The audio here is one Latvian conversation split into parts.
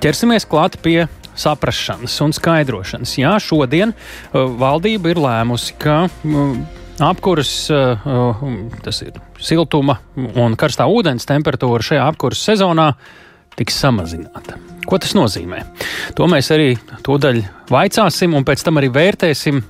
Ķersimies klāt pie saprašanas un skaidrošanas. Jā, šodien uh, valdība ir lēmusi, ka uh, apkuras, uh, tas ir siltuma un karstā ūdens temperatūra šajā apkuras sezonā tiks samazināta. Ko tas nozīmē? To mēs arī tūdaļ vaicāsim un pēc tam arī vērtēsim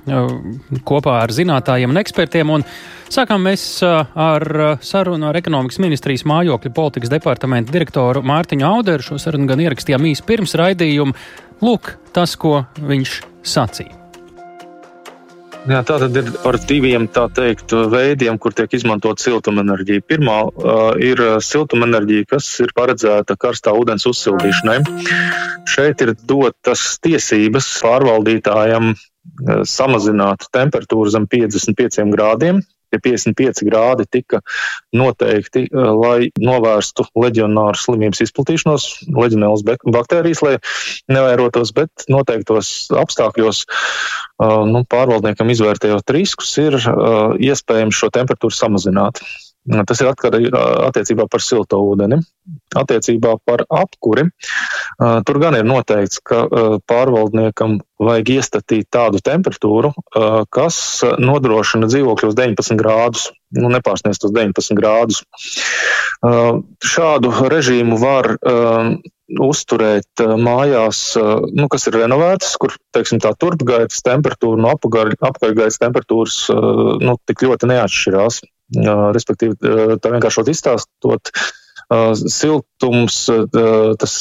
kopā ar zinātājiem un ekspertiem. Un sākām mēs ar sarunu ar ekonomikas ministrijas mājokļu politikas departamenta direktoru Mārtiņu Auderu. Šo sarunu gan ierakstījām īsi pirms raidījuma. Lūk, tas, ko viņš sacīja. Jā, tā tad ir par diviem teikt, veidiem, kur tiek izmantot siltumenerģija. Pirmā uh, ir siltumenerģija, kas ir paredzēta karstā ūdens uzsildīšanai. Šeit ir dotas tiesības pārvaldītājam samazināt temperatūru zem 55 grādiem tie 55 grādi tika noteikti, eh, lai novērstu leģionāru slimības izplatīšanos, leģionēlas baktērijas, lai nevairotos, bet noteiktos apstākļos eh, nu, pārvaldniekam izvērtējot riskus, ir eh, iespējams šo temperatūru samazināt. Tas ir attiecībā par silto ūdeni. Attiecībā par apkuri. Tur gan ir noteikts, ka pārvaldniekam vajag iestatīt tādu temperatūru, kas nodrošina dzīvokļos 19 grādus, nu, nepārsniedz tos 19 grādus. Šādu režīmu var uzturēt mājās, nu, kas ir renovētas, kur teiksim, tā turpgaitas temperatūra no apgaļgaitas temperatūras nu, tik ļoti neatšķirās. Respektīvi, tā vienkāršot izstāstot, siltums, tas,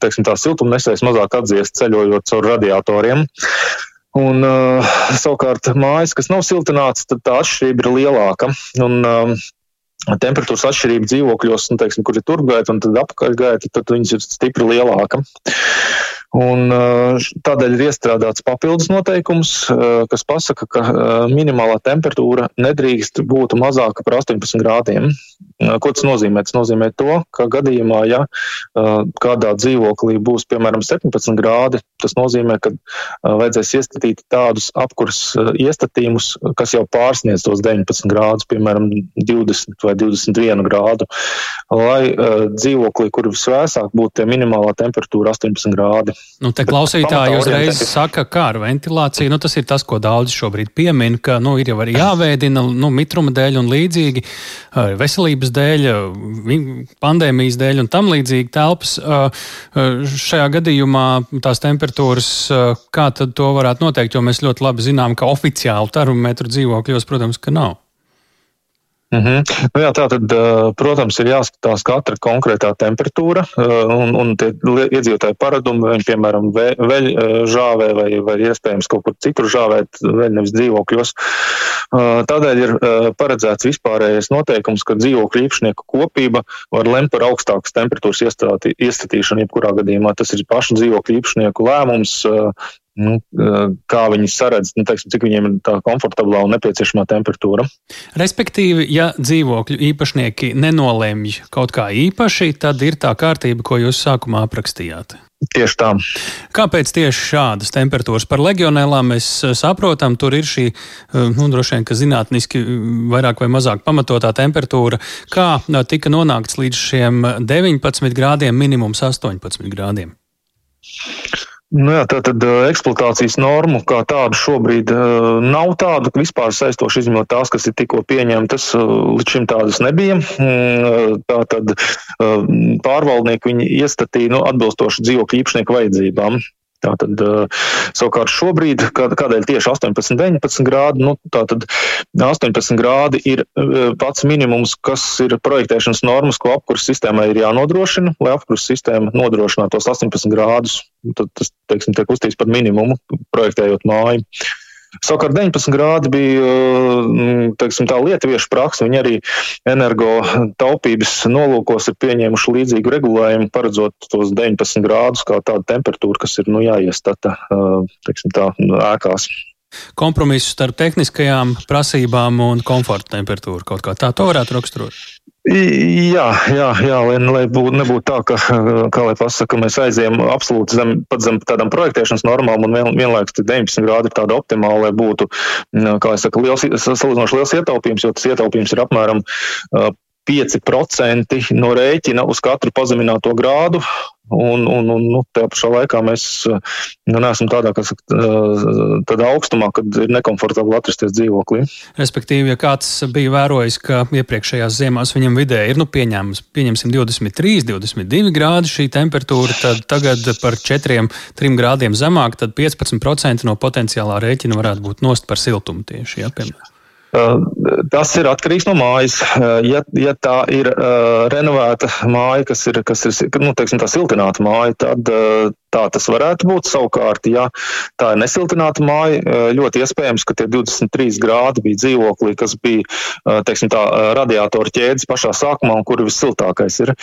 teiksim, tā siltumnesējs mazāk atdziest ceļojot caur radiatoriem. Un, uh, savukārt, mājas, kas nav siltināts, tad tā atšķirība ir lielāka. Un, um, temperatūras atšķirība dzīvokļos, nu, teiksim, kur ir turgaita un tad apakaļgaita, tad viņas ir stipri lielāka. Un, tādēļ ir iestrādāts papildus noteikums, kas pasaka, ka minimālā temperatūra nedrīkst būt mazāka par 18 grādiem. Ko tas nozīmē? Tas nozīmē to, ka gadījumā, ja kādā dzīvoklī būs piemēram 17 grādi, tas nozīmē, ka vajadzēs iestatīt tādus apkurs iestatījumus, kas jau pārsniedz tos 19 grādus, piemēram 20 vai 21 grādu, lai dzīvoklī, kur visvēsāk būtu minimālā temperatūra 18 grādi. Nu, te klausītāji uzreiz saka, kā ar ventilāciju. Nu, tas ir tas, ko daudzi šobrīd piemin, ka nu, ir jau arī jāveidina nu, mitruma dēļ un līdzīgi, veselības dēļ, pandēmijas dēļ un tam līdzīgi telpas. Šajā gadījumā tās temperatūras, kā tad to varētu noteikt, jo mēs ļoti labi zinām, ka oficiāli termometru dzīvokļos, protams, ka nav. Mm -hmm. nu jā, tā tad, protams, ir jāskatās katra konkrētā temperatūra un, un tie iedzīvotāji paradumi, viņi, piemēram, veļ žāvē vai, vai iespējams kaut kur citur žāvēt, veļ nevis dzīvokļos. Tādēļ ir paredzēts vispārējais noteikums, ka dzīvokļu īpašnieku kopība var lemt par augstākas temperatūras iestatīšanu jebkurā gadījumā. Tas ir pašu dzīvokļu īpašnieku lēmums, nu, kā viņi saredz, nu, teiksim, cik viņiem ir tā komfortablā un nepieciešamā temperatūra. Respektīvi, ja dzīvokļu īpašnieki nenolēmj kaut kā īpaši, tad ir tā kārtība, ko jūs sākumā aprakstījāt. Tieši tā. Kāpēc tieši šādas temperatūras? Par legionēlām mēs saprotam, tur ir šī, nu, droši vien, ka zinātniski vairāk vai mazāk pamatotā temperatūra. Kā tika nonākts līdz šiem 19 grādiem, minimums 18 grādiem? Nu jā, tā tad eksploatācijas normu kā tādu šobrīd nav tādu vispār saistošu izņemot tās, kas ir tikko pieņemtas. Līdz šim tādas nebija. Mm, tā tad pārvaldnieki viņi iestatīja nu, atbilstoši dzīvokļu īpašnieku vajadzībām. Tātad, savukārt šobrīd, kādēļ tieši 18, 19 grādi, nu, tātad 18 grādi ir pats minimums, kas ir projektēšanas normas, ko apkurss sistēmai ir jānodrošina, lai apkurss sistēma nodrošinātu tos 18 grādus. Tad tas, teiksim, tiek uztīts par minimumu, projektējot māju. Savukārt 19 grādi bija mm, teiksim, tā lietuviešu praksa. Viņi arī energotaupības nolūkos ir pieņēmuši līdzīgu regulējumu, paredzot tos 19 grādus kā tādu temperatūru, kas ir nu, jāiestata teiksim, tā, ēkās. Kompromisu starp tehniskajām prasībām un komforta temperatūru kaut kā tā to varētu raksturot. Jā, jā, jā lai, lai būtu, nebūtu tā, ka, kā lai pasaka, mēs aizējām absolūti zem, pat zem tādām projektēšanas normām un vien, vienlaikus 19 grādi ir tāda optimāla, lai būtu, kā es saku, liels, salīdzinoši liels ietaupījums, jo tas ietaupījums ir apmēram 5% no rēķina uz katru pazemināto grādu. Un, un, un nu, tajā pašā laikā mēs nu, neesam tādā, kas, tādā augstumā, kad ir nekomfortabli atrasties dzīvoklī. Respektīvi, ja kāds bija vērojis, ka iepriekšējās ziemās viņam vidēji ir nu, pieņēmums, pieņemsim 23, 22 grādi šī temperatūra, tad tagad par 4, 3 grādiem zemāk, tad 15% no potenciālā rēķina varētu būt nost par siltumu tieši. Ja, piemēram. Tas ir atkarīgs no mājas. Ja, ja tā ir renovēta māja, kas ir, kas ir nu, teiksim, tā siltināta māja, tad tā tas varētu būt. Savukārt, ja tā ir nesiltināta māja, ļoti iespējams, ka tie 23 grādi bija dzīvoklī, kas bija teiksim, tā, radiatoru ķēdes pašā sākumā, un kur vissiltākais ir.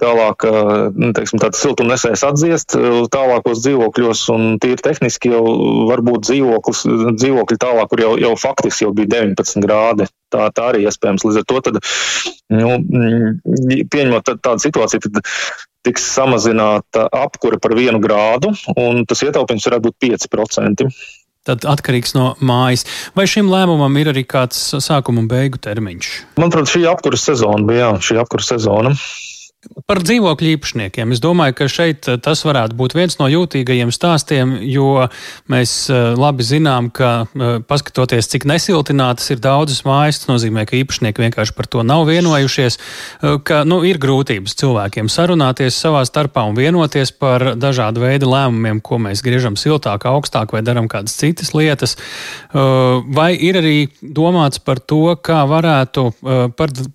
Tālāk, uh, teiksim, tāds siltumnesējs atdziest tālākos dzīvokļos, un tīri tehniski jau var būt dzīvoklis, dzīvokļi tālāk, kur jau, jau faktiski jau bija 19. 19 grādi. Tā, tā arī iespējams. Līdz ar to, tad, nu, mm, pieņemot tādu situāciju, tad tiks samazināta apkure par vienu grādu, un tas ietaupījums varētu būt 5%. Tad atkarīgs no mājas. Vai šim lēmumam ir arī kāds sākuma un beigu termiņš? Manuprāt, šī apkuras sezona bija jā, šī apkuras sezona. Par dzīvokļu īpašniekiem. Es domāju, ka šeit eh, tas varētu būt viens no jūtīgajiem stāstiem, jo mēs eh, labi zinām, ka eh, paskatoties, cik nesiltinātas ir daudzas mājas, tas nozīmē, ka īpašnieki vienkārši par to nav vienojušies, ka nu, ir grūtības cilvēkiem sarunāties savā starpā un vienoties par dažādu veidu lēmumiem, ko mēs griežam siltāk, augstāk vai darām kādas citas lietas. Vai ir arī domāts par to, kā varētu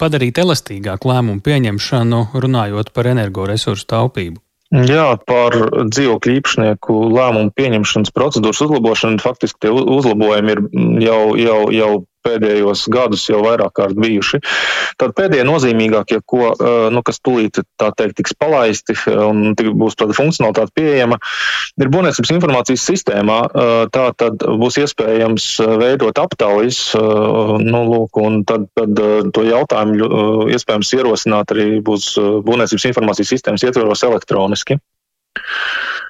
padarīt elastīgāku lēmumu pieņemšanu? Runājot par energoresursu taupību? Jā, par dzīvokļu īpašnieku lēmumu pieņemšanas procedūras uzlabošanu faktiski tie uzlabojumi ir jau, jau, jau pēdējos gadus jau vairāk kārt bijuši. Tad pēdējie nozīmīgākie, ko, nu, kas tūlīt tā teikt tiks palaisti un būs tāda funkcionalitāte pieejama, ir būvniecības informācijas sistēmā. Tā tad būs iespējams veidot aptaujas, nu, lūk, un tad, tad to jautājumu iespējams ierosināt arī būs būvniecības informācijas sistēmas ietvaros elektroniski.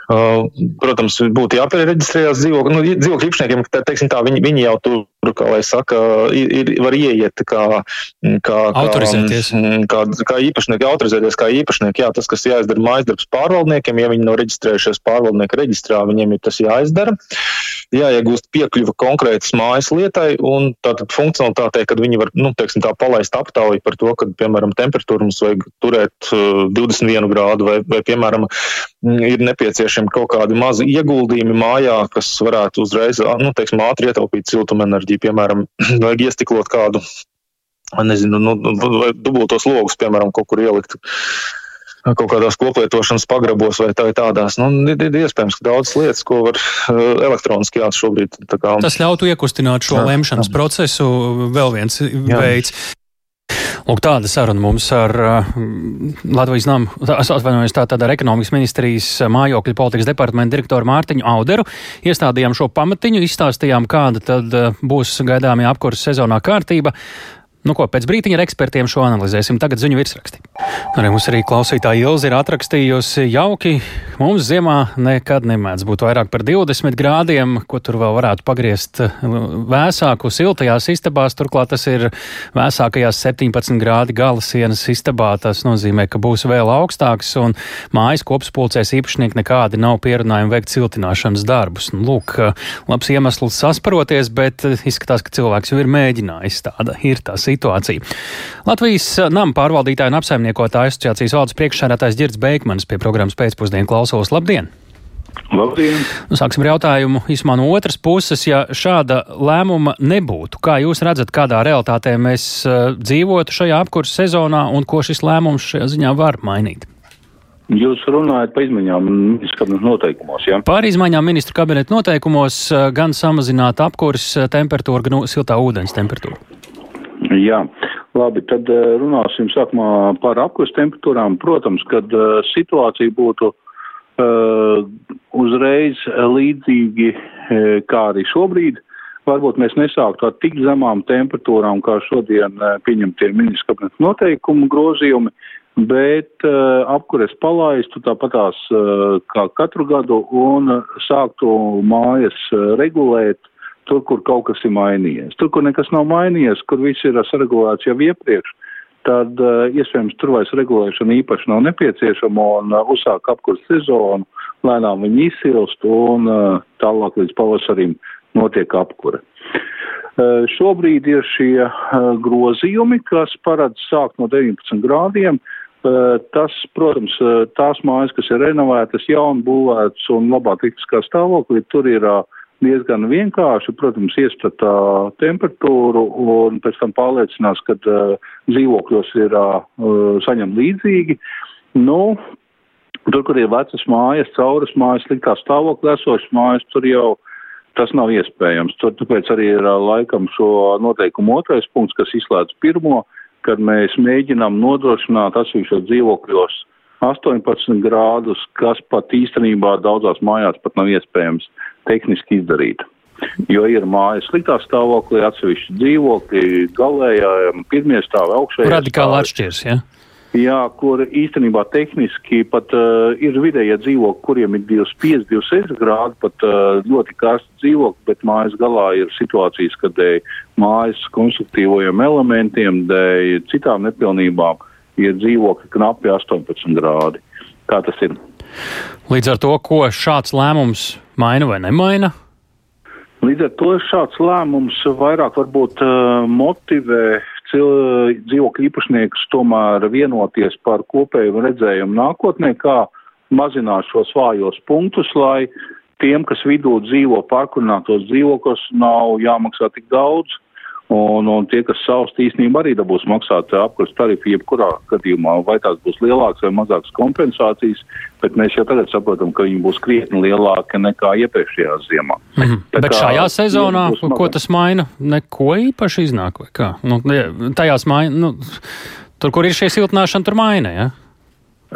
Protams, būtu jāpiereģistrējas dzīvokļu, nu, dzīvokļu īpašniekiem, ka teiksim, tā, viņi, viņi jau tur, kā lai saka, ir, var ieiet kā, kā, autorizēties. Kā, kā īpašnieki, autorizēties kā īpašnieki. Jā, tas, kas jāizdara mājas darbs pārvaldniekiem, ja viņi nav reģistrējušies pārvaldnieku reģistrā, viņiem ir tas jāizdara. Jāiegūst piekļuva konkrētas mājas lietai, un tātad funkcionalitātei, kad viņi var, nu, teiksim, tā palaist aptauju par to, ka, piemēram, temperatūru mums vajag turēt 21 grādu vai, vai piemēram, ir nepieciešami kaut kādi mazi ieguldījumi mājā, kas varētu uzreiz, nu, teiksim, ātri ietaupīt siltumenerģiju, piemēram, vajag iestiklot kādu, nezinu, nu, vai dubultos logus, piemēram, kaut kur ielikt kaut kādās koplietošanas pagrabos vai tā, tādās. Nu, ir, ir iespējams, ka daudz lietas, ko var elektroniski jā, šobrīd. Kā, Tas ļautu iekustināt šo jā, lemšanas jā. procesu vēl viens jā. veids. Lūk, tāda saruna mums ar uh, Latvijas namu, atvainojos tātad ar ekonomikas ministrijas mājokļu politikas departamentu direktoru Mārtiņu Auderu. Iestādījām šo pamatiņu, izstāstījām, kāda tad uh, būs gaidāmie apkurses sezonā kārtība. Nu, ko pēc brīdiņa ar ekspertiem šo analizēsim. Tagad ziņu virsraksti. Arī mums arī klausītāja Ilza ir atrakstījusi jauki. Mums ziemā nekad nemēdz būt vairāk par 20 grādiem, ko tur vēl varētu pagriezt vēsāku siltajās istabās. Turklāt tas ir vēsākajās 17 grādi gala sienas istabā. Tas nozīmē, ka būs vēl augstāks un mājas kopspulcēs īpašnieki nekādi nav pierunājumi veikt siltināšanas darbus. Nu, lūk, labs iemesls sasparoties, bet izskatās, ka cilvēks jau ir mēģinājis. Tāda ir tā situāciju. Latvijas eh, nama pārvaldītāja un apsaimniekotāja asociācijas valdes priekšsēdētājs Girds Beigmans pie programmas pēcpusdienu klausos. Labdien! Labdien! Nu, sāksim ar jautājumu īsumā no otras puses. Ja šāda lēmuma nebūtu, kā jūs redzat, kādā realitātē mēs uh, dzīvotu šajā apkursu sezonā un ko šis lēmums šajā ziņā var mainīt? Jūs runājat par izmaiņām ministru kabineta noteikumos, jā? Ja? Par izmaiņām ministru kabineta noteikumos eh, gan samazināt apkurses temperatūru, gan siltā ūdens temperatūru. Jā, labi, tad eh, runāsim sākumā par apkurs temperatūrām. Protams, kad uh, situācija būtu uh, uzreiz līdzīgi uh, kā arī šobrīd, varbūt mēs nesāktu ar tik zemām temperatūrām, kā šodien pieņemtie ministrs kabineta noteikumu grozījumi, bet apkures palaistu tāpatās kā katru gadu un sāktu mājas regulēt tur, kur kaut kas ir mainījies. Tur, kur nekas nav mainījies, kur viss ir saregulēts jau iepriekš, tad uh, iespējams tur vairs regulēšana īpaši nav nepieciešama un uh, uzsāk apkurs sezonu, lēnām viņi izsilst un uh, tālāk līdz pavasarim notiek apkure. Uh, šobrīd ir šie uh, grozījumi, kas paredz sākt no 19 grādiem. Uh, tas, protams, tās mājas, kas ir renovētas, jaunu būvētas un labā tehniskā stāvoklī, tur ir uh, diezgan vienkārši, protams, ieskatā temperatūru un pēc tam pārliecinās, ka uh, dzīvokļos ir uh, saņem līdzīgi. Nu, tur, kur ir vecas mājas, cauras mājas, sliktā stāvokļa esošas mājas, tur jau tas nav iespējams. Tur tāpēc arī ir uh, laikam šo noteikumu otrais punkts, kas izslēdz pirmo, kad mēs mēģinām nodrošināt atsevišķos dzīvokļos 18 grādus, kas pat īstenībā daudzās mājās pat nav iespējams tehniski izdarīt. Jo ir mājas sliktā stāvoklī, atsevišķi dzīvokļi, galējā, pirmie stāvi augšējā. Radikāli atšķirs, ja? Jā, kur īstenībā tehniski pat uh, ir vidējie dzīvokļi, kuriem ir 25, 26 grādi, pat uh, ļoti karsti dzīvokļi, bet mājas galā ir situācijas, kad dēļ mājas konstruktīvajiem elementiem, dēļ citām nepilnībām ir dzīvokļi knapi 18 grādi. Kā tas ir? Līdz ar to, ko šāds lēmums maina vai nemaina? Līdz ar to šāds lēmums vairāk varbūt uh, motivē dzīvokļu īpašniekus tomēr vienoties par kopēju redzējumu nākotnē, kā mazināt šos vājos punktus, lai tiem, kas vidū dzīvo pārkurinātos dzīvokļos, nav jāmaksā tik daudz, Un, un tie, kas saust īstenībā arī dabūs maksāt apkurs tarifu, jebkurā gadījumā, vai tās būs lielākas vai mazākas kompensācijas, bet mēs jau tagad saprotam, ka viņi būs krietni lielāki nekā iepriekšējā ziemā. Mm -hmm. Bet kā, šajā sezonā, ko tas maina, neko īpaši iznāk, vai kā? Nu, tajās maina, nu, tur, kur ir šie siltināšana, tur maina, ja?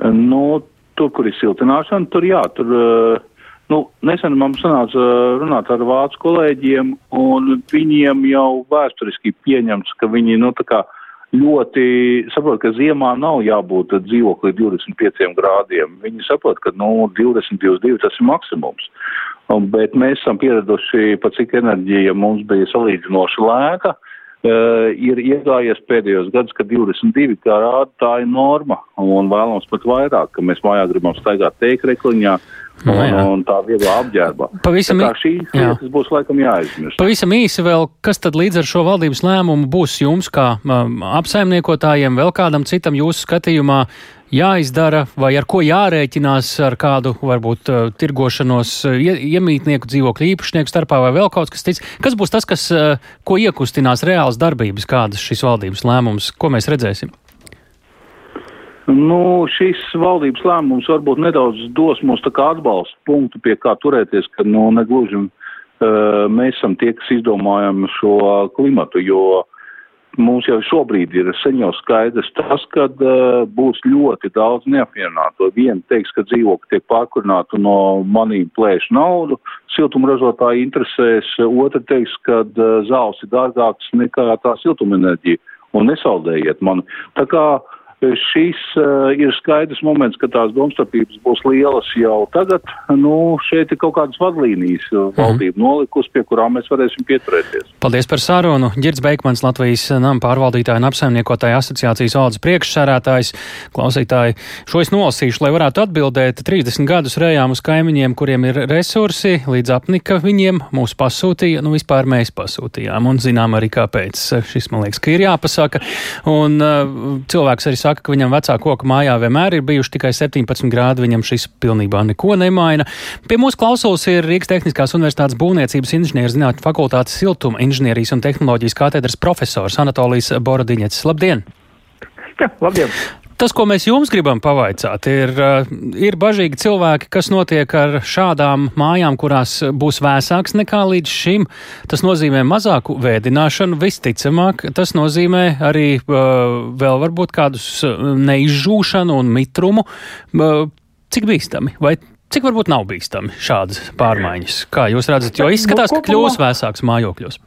Nu, tur, kur ir siltināšana, tur jā, tur. Uh, Nu, nesen mums sanāca runāt ar vācu kolēģiem, un viņiem jau vēsturiski pieņemts, ka viņi, nu, ļoti saprot, ka ziemā nav jābūt dzīvoklī 25 grādiem. Viņi saprot, ka, nu, 20, 22 tas ir maksimums. Un, bet mēs esam pieraduši, pa cik enerģija mums bija salīdzinoši lēta. Uh, ir iegājies pēdējos gados, ka 22 grādi tā ir norma, un vēlams pat vairāk, ka mēs mājā gribam staigāt teikrekliņā, uh, Un, jā. un tā vieglā apģērbā. Pavisam tā šīs lietas būs laikam jāizmirst. Pavisam īsi vēl, kas tad līdz ar šo valdības lēmumu būs jums kā um, apsaimniekotājiem, vēl kādam citam jūsu skatījumā jāizdara, vai ar ko jārēķinās ar kādu varbūt uh, tirgošanos uh, iemītnieku dzīvokļu īpašnieku starpā vai vēl kaut kas cits? Kas būs tas, kas, uh, ko iekustinās reāls darbības, kādas šis valdības lēmums, ko mēs redzēsim? Nu, šis valdības lēmums varbūt nedaudz dos mums atbalstu punktu, pie kā turēties, ka, nu, negluži uh, mēs esam tie, kas izdomājam šo klimatu, jo mums jau šobrīd ir sen jau skaidrs tas, ka uh, būs ļoti daudz neapvienāto. Viena teiks, ka dzīvokļi tiek pārkurināti no manīm plēš naudu, siltumražotāji interesēs, otra teiks, ka uh, zāles ir dārgāks nekā tā siltumenerģija un nesaldējiet mani. Tā kā uh, Šis uh, ir skaidrs moments, ka tās domstarpības būs lielas jau tagad. Nu, šeit ir kaut kādas vadlīnijas mm. valdība nolikus, pie kurām mēs varēsim pieturēties. Paldies par sarunu. Girds Beikmans, Latvijas nama pārvaldītāja un apsaimniekotāja asociācijas valdes priekšsērētājs. Klausītāji, šo es nolasīšu, lai varētu atbildēt. 30 gadus rējām uz kaimiņiem, kuriem ir resursi, līdz apnika viņiem mūs pasūtīja, nu vispār mēs pasūtījām. Un zinām arī kāpēc. Šis man liekas, ka ir jāpasaka. Un uh, cilvēks arī saka, saka, ka viņam vecā koka mājā vienmēr ir bijuši tikai 17 grādi, viņam šis pilnībā neko nemaina. Pie mūsu klausulas ir Rīgas Tehniskās Universitātes būvniecības inženierzinātņu fakultātes siltuma inženierijas un tehnoloģijas katedras profesors Anatolijas Borodiņets. Labdien! Jā, labdien! Tas, ko mēs jums gribam pavaicāt, ir, eh, ir bažīgi cilvēki, kas notiek ar šādām mājām, kurās būs vēsāks nekā līdz šim. Tas nozīmē mazāku vēdināšanu, visticamāk, tas nozīmē arī uh, vēl varbūt kādus eh, neizžūšanu un mitrumu. Cik bīstami? Vai cik varbūt nav bīstami šādas pārmaiņas? Kā jūs redzat, jo izskatās, ka kļūs vēsāks mājokļos?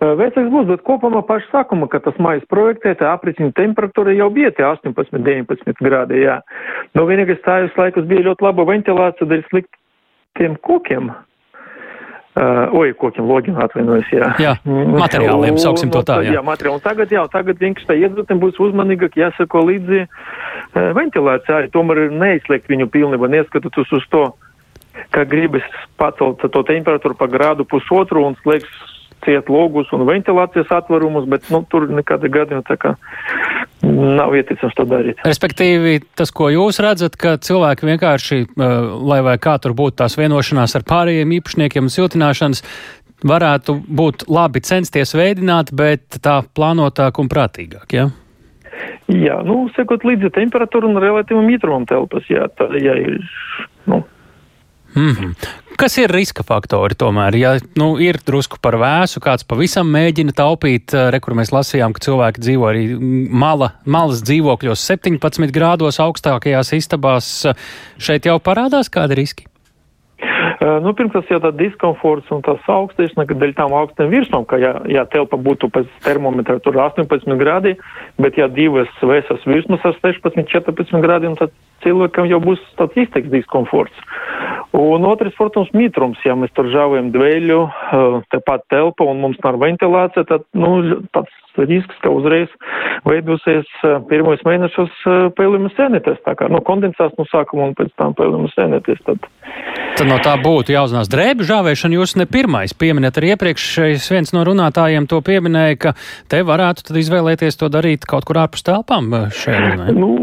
Vecāks būs, bet kopumā paša sākuma, kad tas mājas projektēta apricina temperatūra jau bija tie 18, 19 grādi, jā. Nu, vienīgais tājus laikus bija ļoti laba ventilācija dēļ sliktiem kokiem. Uh, oi, kokiem logiem atvainojos, jā. Jā, materiāliem, sauksim to tā, jā. Jā, materiāli. Un tagad, jā, tagad vienkārši tā iedzīvotiem būs uzmanīgāk jāsako līdzi uh, ventilācijai. Tomēr neizslēgt viņu pilnībā, neskatoties uz to, ka gribas pacelt to temperatūru pa grādu pusotru un slēgs ciet logus un ventilācijas atvarumus, bet nu, tur nekāda gadījuma tā kā nav ieticams to darīt. Respektīvi, tas, ko jūs redzat, ka cilvēki vienkārši, lai vai kā tur būtu tās vienošanās ar pārējiem īpašniekiem un siltināšanas, varētu būt labi censties veidināt, bet tā plānotāk un prātīgāk, jā? Ja? Jā, nu, sekot līdzi temperatūru un relatīvam mitrumam telpas, jā, tā, jā, ir, nu, Mm -hmm. Kas ir riska faktori tomēr? Ja nu, ir drusku par vēsu, kāds pavisam mēģina taupīt, eh, re, kur mēs lasījām, ka cilvēki dzīvo arī mala, malas dzīvokļos 17 grādos augstākajās istabās, šeit jau parādās kādi riski? Nu, pirmkārt, jau tā diskomforts un tās augstīšana, ka dēļ tām augstiem virsmām, ka jā, jā, telpa būtu pēc termometra tur 18 grādi, bet ja divas vēsas virsmas ar 16, 14 grādiem, tad cilvēkam jau būs tāds izteiks diskomforts. Un otrs, protams, mitrums, ja mēs tur žāvējam dvēļu, tepat telpa un mums nav ventilācija, tad, nu, tāds risks, ka uzreiz veidosies pirmos mēnešus pēlimas sēnēties, tā kā, nu, kondensās no sākuma un pēc tam pēlimas sēnēties, tad. Tad no tā būtu jāuzzinās drēbju žāvēšana. Jūs ne pirmais pieminat, arī iepriekšējais viens no runātājiem to pieminēja, ka te varētu tad izvēlēties to darīt kaut kur ārpus telpām šeit. Nu,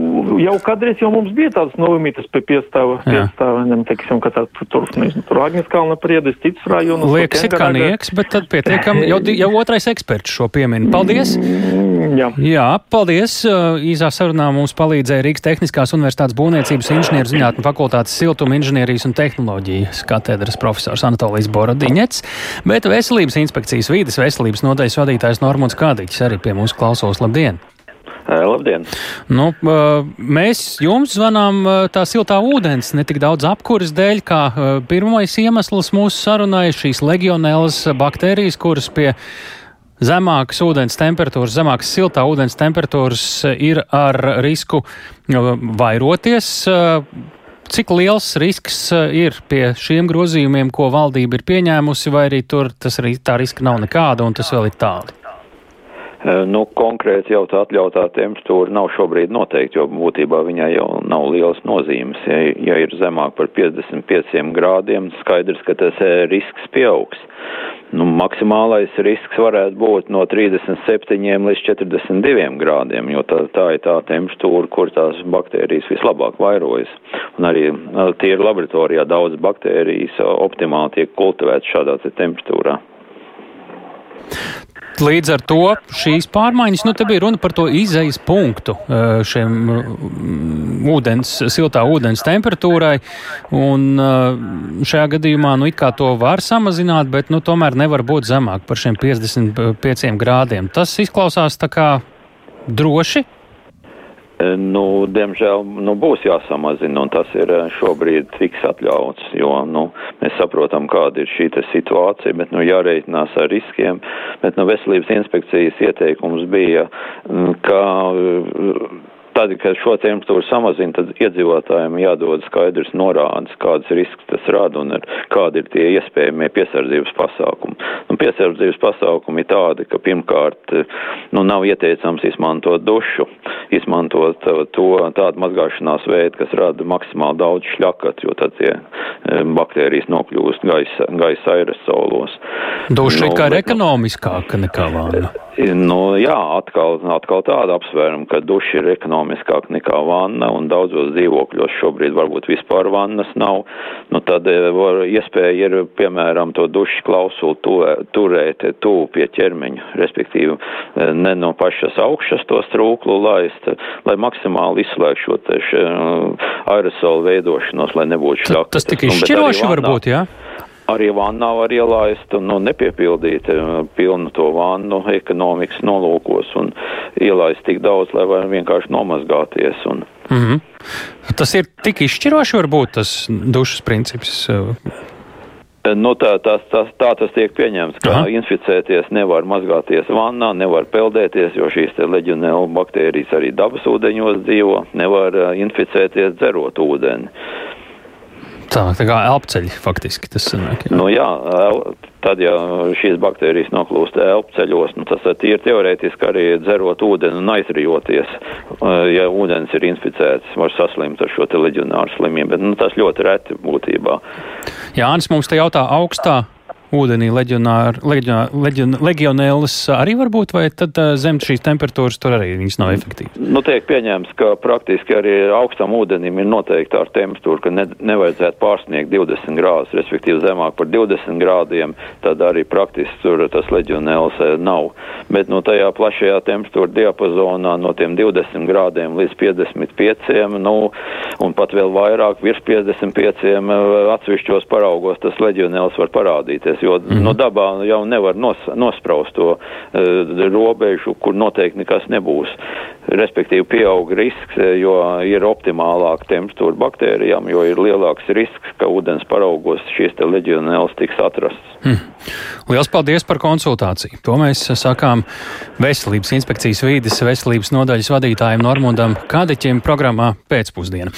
jau kādreiz jau mums bija tāds novimītas pie piestāva, piestāva, teiksim, ka tā tur, nezinu, tur Agnes Kalna priedes, cits rajonos. Liekas, it kā nieks, bet tad pietiekam, jau, jau otrais eksperts šo piemina. Paldies! Jā. Jā, paldies! Īsā sarunā mums palīdzēja Rīgas Tehniskās Universitātes būvniecības inženieru zinātņu fakultātes siltuma inženierijas un tehnoloģijas katedras profesors Anatolijas Borodiņets, bet veselības inspekcijas vīdes veselības nodaļas vadītājs Normons Kādiķis arī pie mums klausos. Labdien! Labdien! Nu, mēs jums zvanām tā siltā ūdens, ne tik daudz apkuras dēļ, kā pirmais iemesls mūsu sarunai - šīs legionēlas baktērijas, kuras pie zemākas ūdens temperatūras, zemākas siltā ūdens temperatūras ir ar risku vairoties. Cik liels risks ir pie šiem grozījumiem, ko valdība ir pieņēmusi, vai arī tur tas, tā riska nav nekāda un tas vēl ir tālu? Nu, konkrēti jau tā atļautā temperatūra nav šobrīd noteikti, jo būtībā viņai jau nav lielas nozīmes. Ja, ja ir zemāk par 55 grādiem, skaidrs, ka tas risks pieaugs. Nu, maksimālais risks varētu būt no 37 līdz 42 grādiem, jo tā, tā ir tā temperatūra, kur tās baktērijas vislabāk vairojas. Un arī tie ir laboratorijā daudz baktērijas optimāli tiek kultivētas šādā temperatūrā. Līdz ar to šīs pārmaiņas, nu, te bija runa par to izejas punktu šiem ūdens, siltā ūdens temperatūrai, un šajā gadījumā, nu, it kā to var samazināt, bet, nu, tomēr nevar būt zemāk par šiem 55 grādiem. Tas izklausās tā kā droši, Nu, diemžēl nu, būs jāsamazina, un tas ir eh, šobrīd tiks atļauts, jo nu, mēs saprotam, kāda ir šī situācija, bet nu, jāreikinās ar riskiem. Bet nu, veselības inspekcijas ieteikums bija, mm, ka Tad, kad šo temperatūru samazina, tad iedzīvotājiem jādod skaidrs norādes, kādas risks tas rada un kādi ir tie iespējamie piesardzības pasākumi. Un piesardzības pasākumi ir tādi, ka pirmkārt nu, nav ieteicams izmantot dušu, izmantot uh, to tādu mazgāšanās veidu, kas rada maksimāli daudz šļakat, jo tad tie um, baktērijas nokļūst gaisa, gaisa aerosolos. Duša nu, ir kā bet, ekonomiskāka nekā vāna. Nu, jā, atkal, atkal tāda apsvēruma, ka duša ir ekonomiskāka nekā vanna, un daudzos dzīvokļos šobrīd varbūt vispār vannas nav. Nu, tad eh, var, iespēja ir, piemēram, to dušu klausulu tu, turēt tuvu pie ķermeņa, respektīvi eh, ne no pašas augšas to strūklu laist, lai maksimāli izslēgtu šo te eh, aerosolu veidošanos, lai nebūtu šļakas. Tas tik izšķiroši varbūt, jā? Ja? Arī vannā var ielaist un nu, nepiepildīt eh, pilnu to vannu ekonomikas nolūkos un ielaist tik daudz, lai var vienkārši nomazgāties. Un... Mm -hmm. Tas ir tik izšķiroši varbūt tas dušas princips. Eh? Nu, tā, tā, tā, tā tas tiek pieņemts, ka Aha. inficēties nevar mazgāties vannā, nevar peldēties, jo šīs leģionēla baktērijas arī dabas ūdeņos dzīvo, nevar inficēties dzerot ūdeni. Tā, tā kā elpceļi faktiski tas sanāk. Jā. Nu jā, tad, ja šīs baktērijas noklūst elpceļos, nu tas ir teorētiski arī dzerot ūdeni un aizrijoties. Ja ūdens ir inficēts, var saslimt ar šo te leģionāru slimību, bet nu, tas ļoti reti būtībā. Jānis mums te jautā augstā ūdenī leģionēlis arī var būt, vai tad zem šīs temperatūras tur arī viņas nav efektīvas? Nu, tiek pieņēmts, ka praktiski arī augstam ūdenim ir noteikta ar temperatūru, ka ne, nevajadzētu pārsniegt 20 grādus, respektīvi zemāk par 20 grādiem, tad arī praktiski tur tas leģionēlis nav. Bet no tajā plašajā temperatūra diapazonā no tiem 20 grādiem līdz 55, nu, un pat vēl vairāk virs 55 atsevišķos paraugos tas leģionēlis var parādīties izvēlēties, jo mm -hmm. no dabā jau nevar nos, nospraust to uh, robežu, kur noteikti nekas nebūs. Respektīvi, pieaug risks, e, jo ir optimālāka temperatūra baktērijām, jo ir lielāks risks, ka ūdens paraugos šīs te leģionēlas tiks atrastas. Hmm. Lielas paldies par konsultāciju. To mēs sakām Veselības inspekcijas vīdes veselības nodaļas vadītājiem Normundam Kādeķim programmā pēcpusdiena.